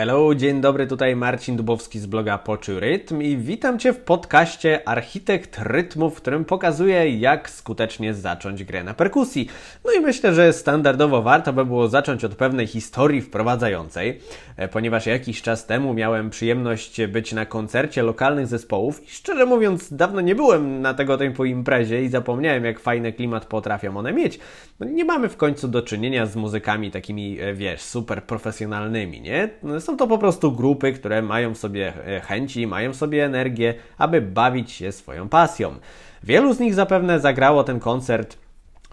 Hello, dzień dobry, tutaj Marcin Dubowski z bloga Poczuj Rytm i witam Cię w podcaście Architekt Rytmu, w którym pokazuję, jak skutecznie zacząć grę na perkusji. No i myślę, że standardowo warto by było zacząć od pewnej historii wprowadzającej, e, ponieważ jakiś czas temu miałem przyjemność być na koncercie lokalnych zespołów i szczerze mówiąc, dawno nie byłem na tego typu imprezie i zapomniałem, jak fajny klimat potrafią one mieć. No, nie mamy w końcu do czynienia z muzykami takimi, e, wiesz, super profesjonalnymi, nie? No, są to po prostu grupy, które mają sobie e, chęci, mają sobie energię, aby bawić się swoją pasją. Wielu z nich zapewne zagrało ten koncert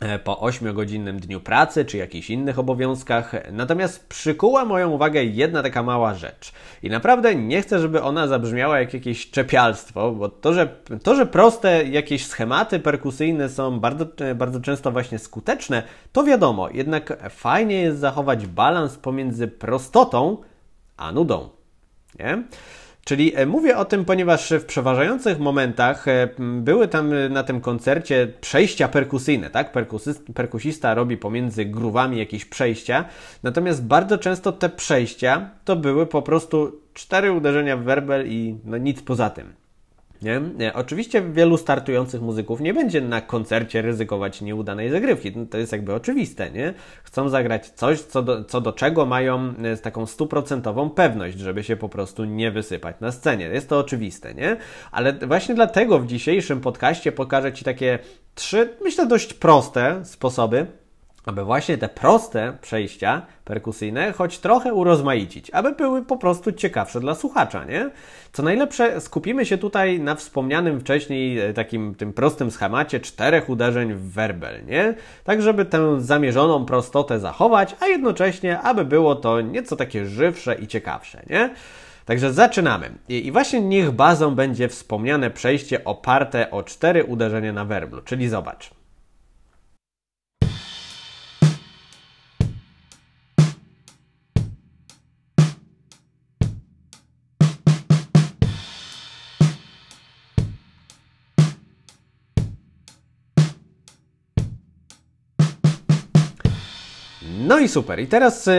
e, po 8-godzinnym dniu pracy czy jakichś innych obowiązkach. Natomiast przykuła moją uwagę jedna taka mała rzecz. I naprawdę nie chcę, żeby ona zabrzmiała jak jakieś czepialstwo, bo to, że, to, że proste jakieś schematy perkusyjne są bardzo, e, bardzo często właśnie skuteczne, to wiadomo. Jednak fajnie jest zachować balans pomiędzy prostotą, a nudą. Nie? Czyli e, mówię o tym, ponieważ w przeważających momentach e, były tam e, na tym koncercie przejścia perkusyjne, tak? perkusista robi pomiędzy grówami jakieś przejścia, natomiast bardzo często te przejścia to były po prostu cztery uderzenia w werbel i no nic poza tym. Nie? Oczywiście wielu startujących muzyków nie będzie na koncercie ryzykować nieudanej zagrywki. No, to jest jakby oczywiste, nie? Chcą zagrać coś, co do, co do czego mają e, taką stuprocentową pewność, żeby się po prostu nie wysypać na scenie. Jest to oczywiste, nie? Ale właśnie dlatego w dzisiejszym podcaście pokażę Ci takie trzy, myślę, dość proste sposoby, aby właśnie te proste przejścia perkusyjne choć trochę urozmaicić, aby były po prostu ciekawsze dla słuchacza, nie? Co najlepsze, skupimy się tutaj na wspomnianym wcześniej e, takim tym prostym schemacie czterech uderzeń w werbel, nie? Tak, żeby tę zamierzoną prostotę zachować, a jednocześnie, aby było to nieco takie żywsze i ciekawsze, nie? Także zaczynamy. I właśnie niech bazą będzie wspomniane przejście oparte o cztery uderzenia na werblu, czyli zobacz. No i super. I teraz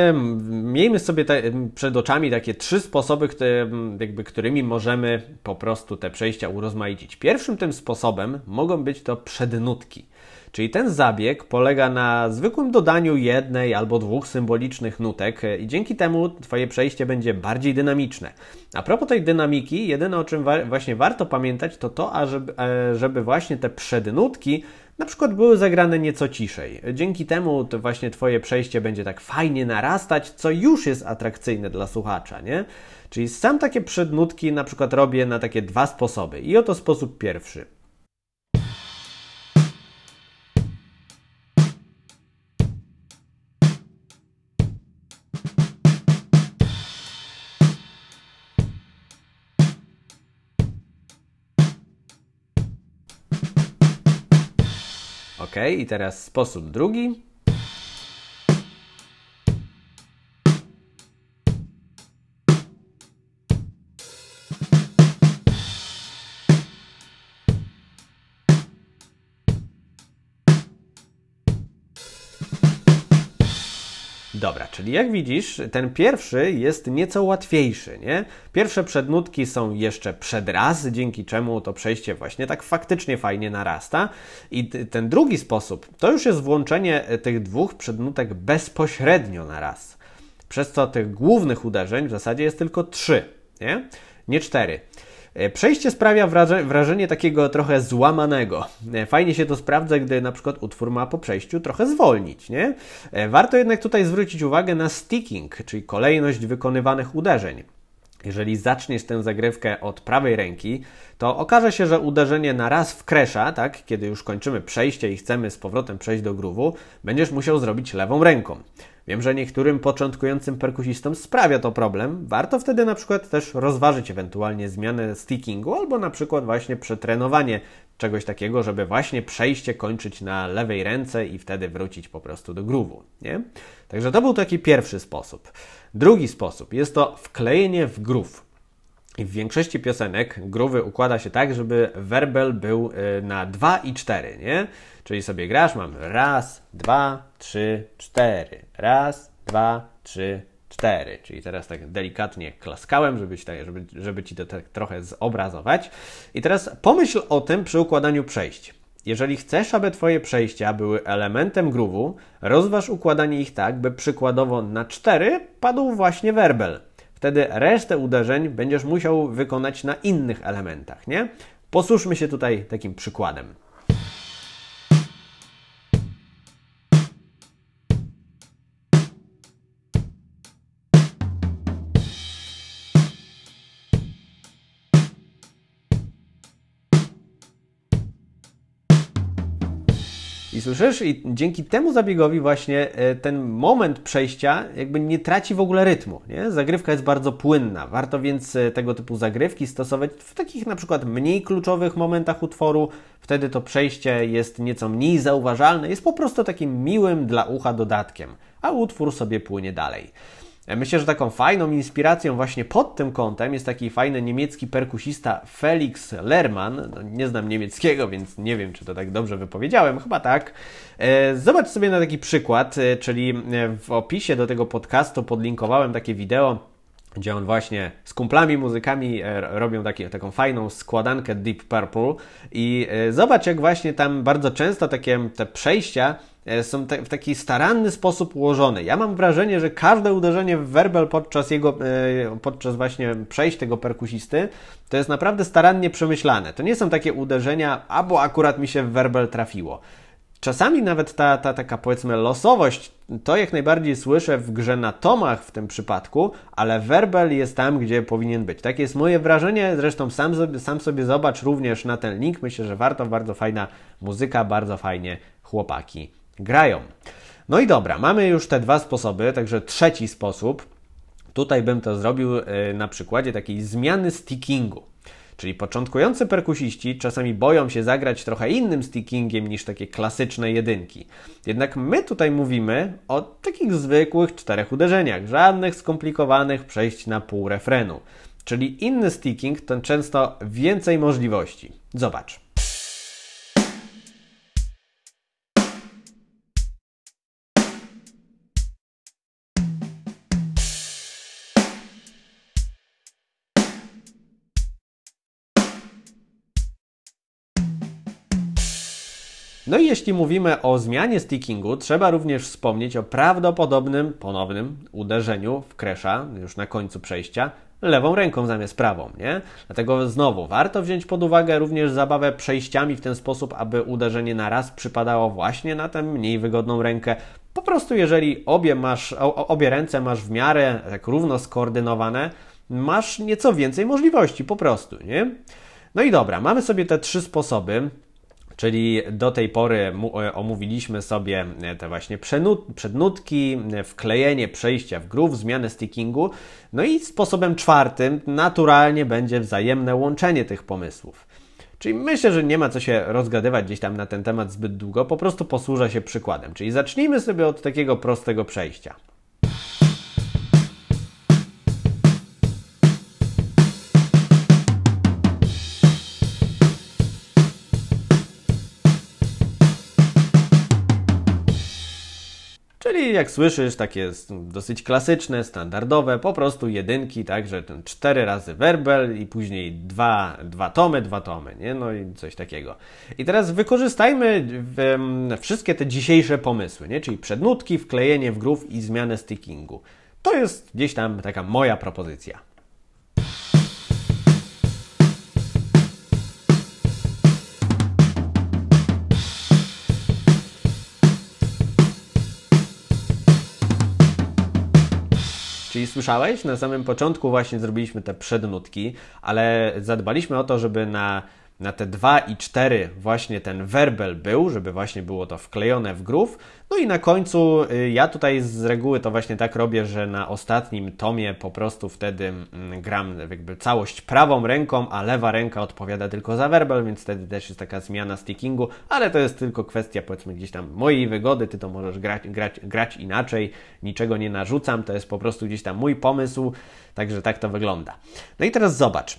miejmy sobie te, przed oczami takie trzy sposoby, które, jakby, którymi możemy po prostu te przejścia urozmaicić. Pierwszym tym sposobem mogą być to przednutki. Czyli ten zabieg polega na zwykłym dodaniu jednej albo dwóch symbolicznych nutek i dzięki temu Twoje przejście będzie bardziej dynamiczne. A propos tej dynamiki, jedyne o czym wa właśnie warto pamiętać to to, ażeby, e, żeby właśnie te przednutki na przykład były zagrane nieco ciszej. Dzięki temu to właśnie Twoje przejście będzie tak fajnie narastać, co już jest atrakcyjne dla słuchacza, nie? Czyli sam takie przednutki na przykład robię na takie dwa sposoby. I oto sposób pierwszy. Ok, i teraz sposób drugi. Dobra, czyli jak widzisz, ten pierwszy jest nieco łatwiejszy, nie? Pierwsze przednutki są jeszcze przed raz, dzięki czemu to przejście właśnie tak faktycznie fajnie narasta. I ten drugi sposób to już jest włączenie tych dwóch przednutek bezpośrednio na raz. Przez co tych głównych uderzeń w zasadzie jest tylko trzy, nie? Nie cztery. E, przejście sprawia wrażenie takiego trochę złamanego. E, fajnie się to sprawdza, gdy na przykład utwór ma po przejściu trochę zwolnić, nie? E, warto jednak tutaj zwrócić uwagę na sticking, czyli kolejność wykonywanych uderzeń. Jeżeli zaczniesz tę zagrywkę od prawej ręki, to okaże się, że uderzenie na raz w kresza, tak, kiedy już kończymy przejście i chcemy z powrotem przejść do groove'u, będziesz musiał zrobić lewą ręką. Wiem, że niektórym początkującym perkusistom sprawia to problem. Warto wtedy na przykład też rozważyć ewentualnie zmianę stickingu albo na przykład właśnie przetrenowanie czegoś takiego, żeby właśnie przejście kończyć na lewej ręce i wtedy wrócić po prostu do groove'u, nie? Także to był taki pierwszy sposób. Drugi sposób jest to wklejenie w groove. W większości piosenek groove'y układa się tak, żeby werbel był y, na 2 i 4, nie? Czyli sobie grasz, mam raz, dwa, trzy, cztery. Raz, dwa, trzy, cztery. Czyli teraz tak delikatnie klaskałem, żeby, tak, żeby, żeby Ci to tak trochę zobrazować. I teraz pomyśl o tym przy układaniu przejść. Jeżeli chcesz, aby Twoje przejścia były elementem groove'u, rozważ układanie ich tak, by przykładowo na 4 padł właśnie werbel. Wtedy resztę uderzeń będziesz musiał wykonać na innych elementach, nie? Posłuszmy się tutaj takim przykładem. I słyszysz? I dzięki temu zabiegowi właśnie e, ten moment przejścia jakby nie traci w ogóle rytmu. Nie? Zagrywka jest bardzo płynna. Warto więc e, tego typu zagrywki stosować w takich na przykład mniej kluczowych momentach utworu. Wtedy to przejście jest nieco mniej zauważalne, jest po prostu takim miłym dla ucha dodatkiem, a utwór sobie płynie dalej. Myślę, że taką fajną inspiracją właśnie pod tym kątem jest taki fajny niemiecki perkusista Felix Lerman. No, nie znam niemieckiego, więc nie wiem, czy to tak dobrze wypowiedziałem. Chyba tak. E, zobacz sobie na taki przykład, e, czyli e, w opisie do tego podcastu podlinkowałem takie wideo gdzie on właśnie z kumplami muzykami robią taki, taką fajną składankę Deep Purple i zobacz jak właśnie tam bardzo często takie te przejścia E, są te, w taki staranny sposób ułożone. Ja mam wrażenie, że każde uderzenie w werbel podczas jego, e, podczas właśnie przejść tego perkusisty, to jest naprawdę starannie przemyślane. To nie są takie uderzenia, albo akurat mi się w werbel trafiło. Czasami nawet ta, ta taka powiedzmy losowość, to jak najbardziej słyszę w grze na tomach w tym przypadku, ale werbel jest tam, gdzie powinien być. Takie jest moje wrażenie, zresztą sam sobie, sam sobie zobacz również na ten link. Myślę, że warto, bardzo fajna muzyka, bardzo fajnie chłopaki grają. No i dobra, mamy już te dwa sposoby, także trzeci sposób. Tutaj bym to zrobił e, na przykładzie takiej zmiany stickingu. Czyli początkujący perkusiści czasami boją się zagrać trochę innym stickingiem niż takie klasyczne jedynki. Jednak my tutaj mówimy o takich zwykłych czterech uderzeniach, żadnych skomplikowanych przejść na pół refrenu. Czyli inny sticking to często więcej możliwości. Zobacz. No i jeśli mówimy o zmianie stickingu, trzeba również wspomnieć o prawdopodobnym ponownym uderzeniu w kresza już na końcu przejścia lewą ręką zamiast prawą, nie? Dlatego znowu warto wziąć pod uwagę również zabawę przejściami w ten sposób, aby uderzenie na raz przypadało właśnie na tę mniej wygodną rękę. Po prostu jeżeli obie, masz, obie ręce masz w miarę tak równo skoordynowane, masz nieco więcej możliwości po prostu, nie? No i dobra, mamy sobie te trzy sposoby. Czyli do tej pory e, omówiliśmy sobie e, te właśnie przednutki, e, wklejenie przejścia w groove, zmianę stickingu. No i sposobem czwartym naturalnie będzie wzajemne łączenie tych pomysłów. Czyli myślę, że nie ma co się rozgadywać gdzieś tam na ten temat zbyt długo, po prostu posłużę się przykładem. Czyli zacznijmy sobie od takiego prostego przejścia. Jak słyszysz, takie dosyć klasyczne, standardowe, po prostu jedynki, tak, że ten cztery razy werbel i później dwa, dwa tomy, dwa tomy, nie? No i coś takiego. I teraz wykorzystajmy wszystkie te dzisiejsze pomysły, nie? Czyli przednutki, wklejenie w groove i zmianę stickingu. To jest gdzieś tam taka moja propozycja. Czyli słyszałeś, na samym początku właśnie zrobiliśmy te przednutki, ale zadbaliśmy o to, żeby na na te 2 i 4 właśnie ten werbel był, żeby właśnie było to wklejone w groove. No i na końcu y, ja tutaj z reguły to właśnie tak robię, że na ostatnim tomie po prostu wtedy mm, gram jakby całość prawą ręką, a lewa ręka odpowiada tylko za werbel, więc wtedy też jest taka zmiana stickingu, ale to jest tylko kwestia powiedzmy gdzieś tam mojej wygody, ty to możesz grać, grać, grać inaczej, niczego nie narzucam, to jest po prostu gdzieś tam mój pomysł, także tak to wygląda. No i teraz zobacz.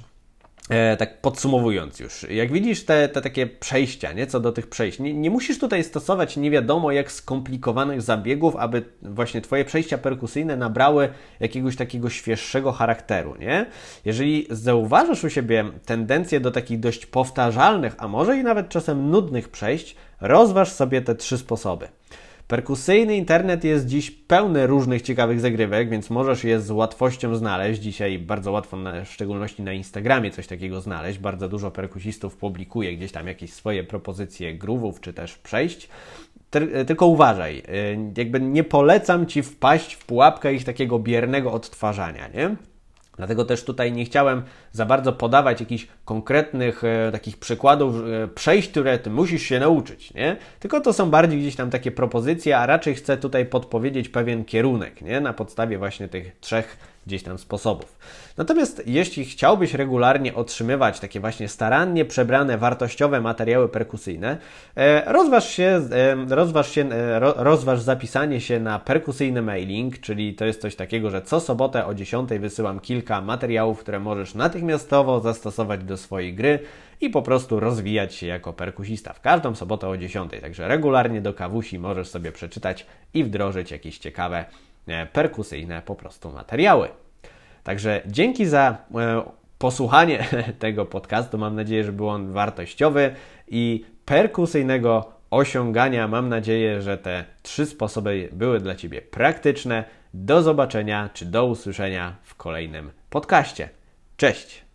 E, tak podsumowując już, jak widzisz te, te takie przejścia, nie, co do tych przejść, nie, nie, musisz tutaj stosować nie wiadomo jak skomplikowanych zabiegów, aby właśnie Twoje przejścia perkusyjne nabrały jakiegoś takiego świeższego charakteru, nie? Jeżeli zauważasz u siebie tendencję do takich dość powtarzalnych, a może i nawet czasem nudnych przejść, rozważ sobie te trzy sposoby. Perkusyjny internet jest dziś pełny różnych ciekawych zagrywek, więc możesz je z łatwością znaleźć. Dzisiaj bardzo łatwo, na, w szczególności na Instagramie, coś takiego znaleźć. Bardzo dużo perkusistów publikuje gdzieś tam jakieś swoje propozycje groovów czy też przejść. Tylko uważaj, y, jakby nie polecam Ci wpaść w pułapkę ich takiego biernego odtwarzania, nie? Dlatego też tutaj nie chciałem za bardzo podawać jakichś konkretnych e, takich przykładów e, przejść, które ty musisz się nauczyć, nie? Tylko to są bardziej gdzieś tam takie propozycje, a raczej chcę tutaj podpowiedzieć pewien kierunek, nie? Na podstawie właśnie tych trzech gdzieś tam sposobów. Natomiast jeśli chciałbyś regularnie otrzymywać takie właśnie starannie przebrane, wartościowe materiały perkusyjne, e, rozważ się, e, rozważ, się, e, rozważ zapisanie się na perkusyjny mailing, czyli to jest coś takiego, że co sobotę o 10 wysyłam kilka materiałów, które możesz natychmiastowo zastosować do swojej gry i po prostu rozwijać się jako perkusista w każdą sobotę o 10. Także regularnie do kawusi możesz sobie przeczytać i wdrożyć jakieś ciekawe E, perkusyjne po prostu materiały. Także dzięki za e, posłuchanie tego podcastu. Mam nadzieję, że był on wartościowy i perkusyjnego osiągania. Mam nadzieję, że te trzy sposoby były dla Ciebie praktyczne. Do zobaczenia czy do usłyszenia w kolejnym podcaście. Cześć!